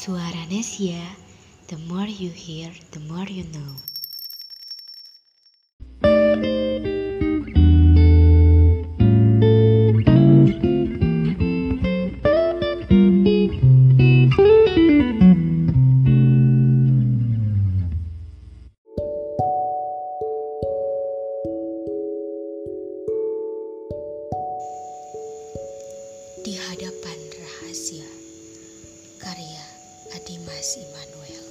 Suara Nesia, the more you hear, the more you know. Di hadapan rahasia, karya Adimas Immanuel.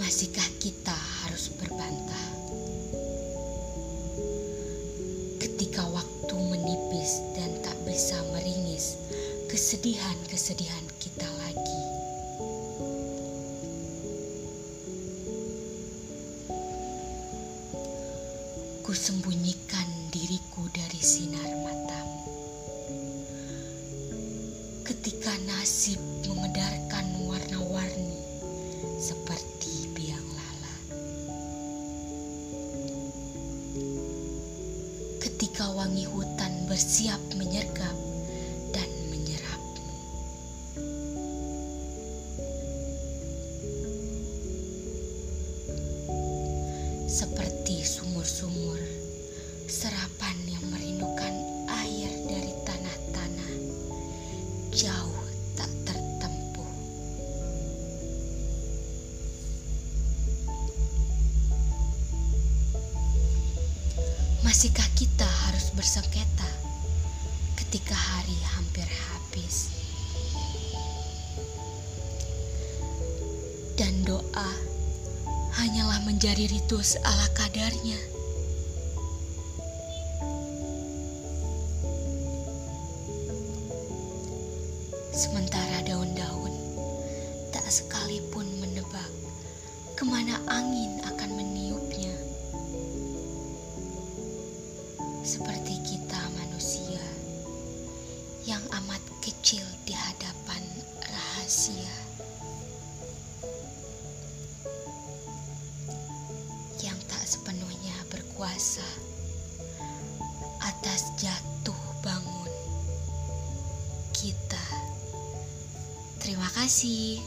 Masihkah kita harus berbantah? Ketika waktu menipis dan tak bisa meringis kesedihan-kesedihan kita lagi. Kusembunyikan diriku dari sinar matamu. Ketika nasib memedarkan warna-warni seperti biang lala. Ketika wangi hutan bersiap menyergap dan menyerapmu. Seperti sumur-sumur, jauh tak tertempuh. Masihkah kita harus bersengketa ketika hari hampir habis? Dan doa hanyalah menjadi ritus ala kadarnya. Sementara daun-daun tak sekalipun menebak ke mana angin akan meniupnya. Seperti kita manusia yang amat kecil di hadapan rahasia. Yang tak sepenuhnya berkuasa atas jatuh kasih.